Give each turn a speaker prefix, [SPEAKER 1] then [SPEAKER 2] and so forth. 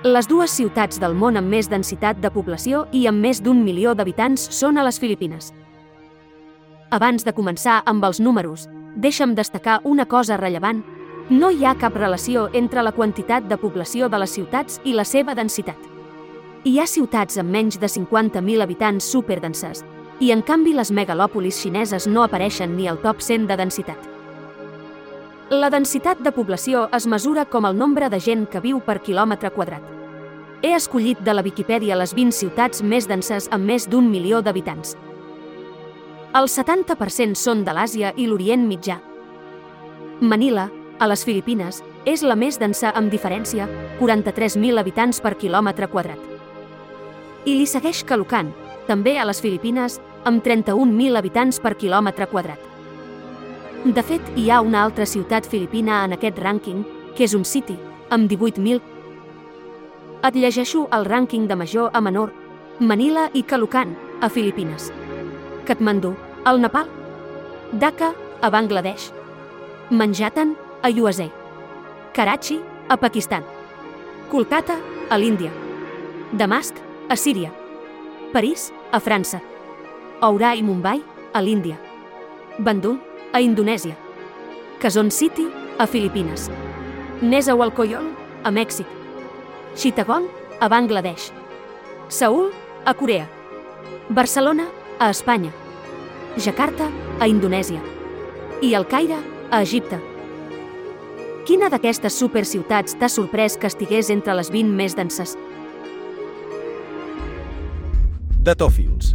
[SPEAKER 1] Les dues ciutats del món amb més densitat de població i amb més d'un milió d'habitants són a les Filipines. Abans de començar amb els números, deixa'm destacar una cosa rellevant. No hi ha cap relació entre la quantitat de població de les ciutats i la seva densitat. Hi ha ciutats amb menys de 50.000 habitants superdenses, i en canvi les megalòpolis xineses no apareixen ni al top 100 de densitat. La densitat de població es mesura com el nombre de gent que viu per quilòmetre quadrat. He escollit de la Viquipèdia les 20 ciutats més denses amb més d'un milió d'habitants. El 70% són de l'Àsia i l'Orient Mitjà. Manila, a les Filipines, és la més densa amb diferència, 43.000 habitants per quilòmetre quadrat. I li segueix Caloocan, també a les Filipines, amb 31.000 habitants per quilòmetre quadrat. De fet, hi ha una altra ciutat filipina en aquest rànquing, que és un city, amb 18.000. Et llegeixo el rànquing de major a menor. Manila i Caloocan, a Filipines. Katmandú, al Nepal. Dhaka, a Bangladesh. Manhattan, a USA. Karachi, a Pakistan. Kolkata, a l'Índia. Damasc, a Síria. París, a França. Oura i Mumbai, a l'Índia. Bandung, a Indonèsia. Quezon City, a Filipines. Nezahualcóyotl, a Mèxic. Chittagong, a Bangladesh. Seul, a Corea. Barcelona, a Espanya. Jakarta, a Indonèsia. I el Caire, a Egipte. Quina d'aquestes superciutats t'ha sorprès que estigués entre les 20 més denses?
[SPEAKER 2] Datòfils.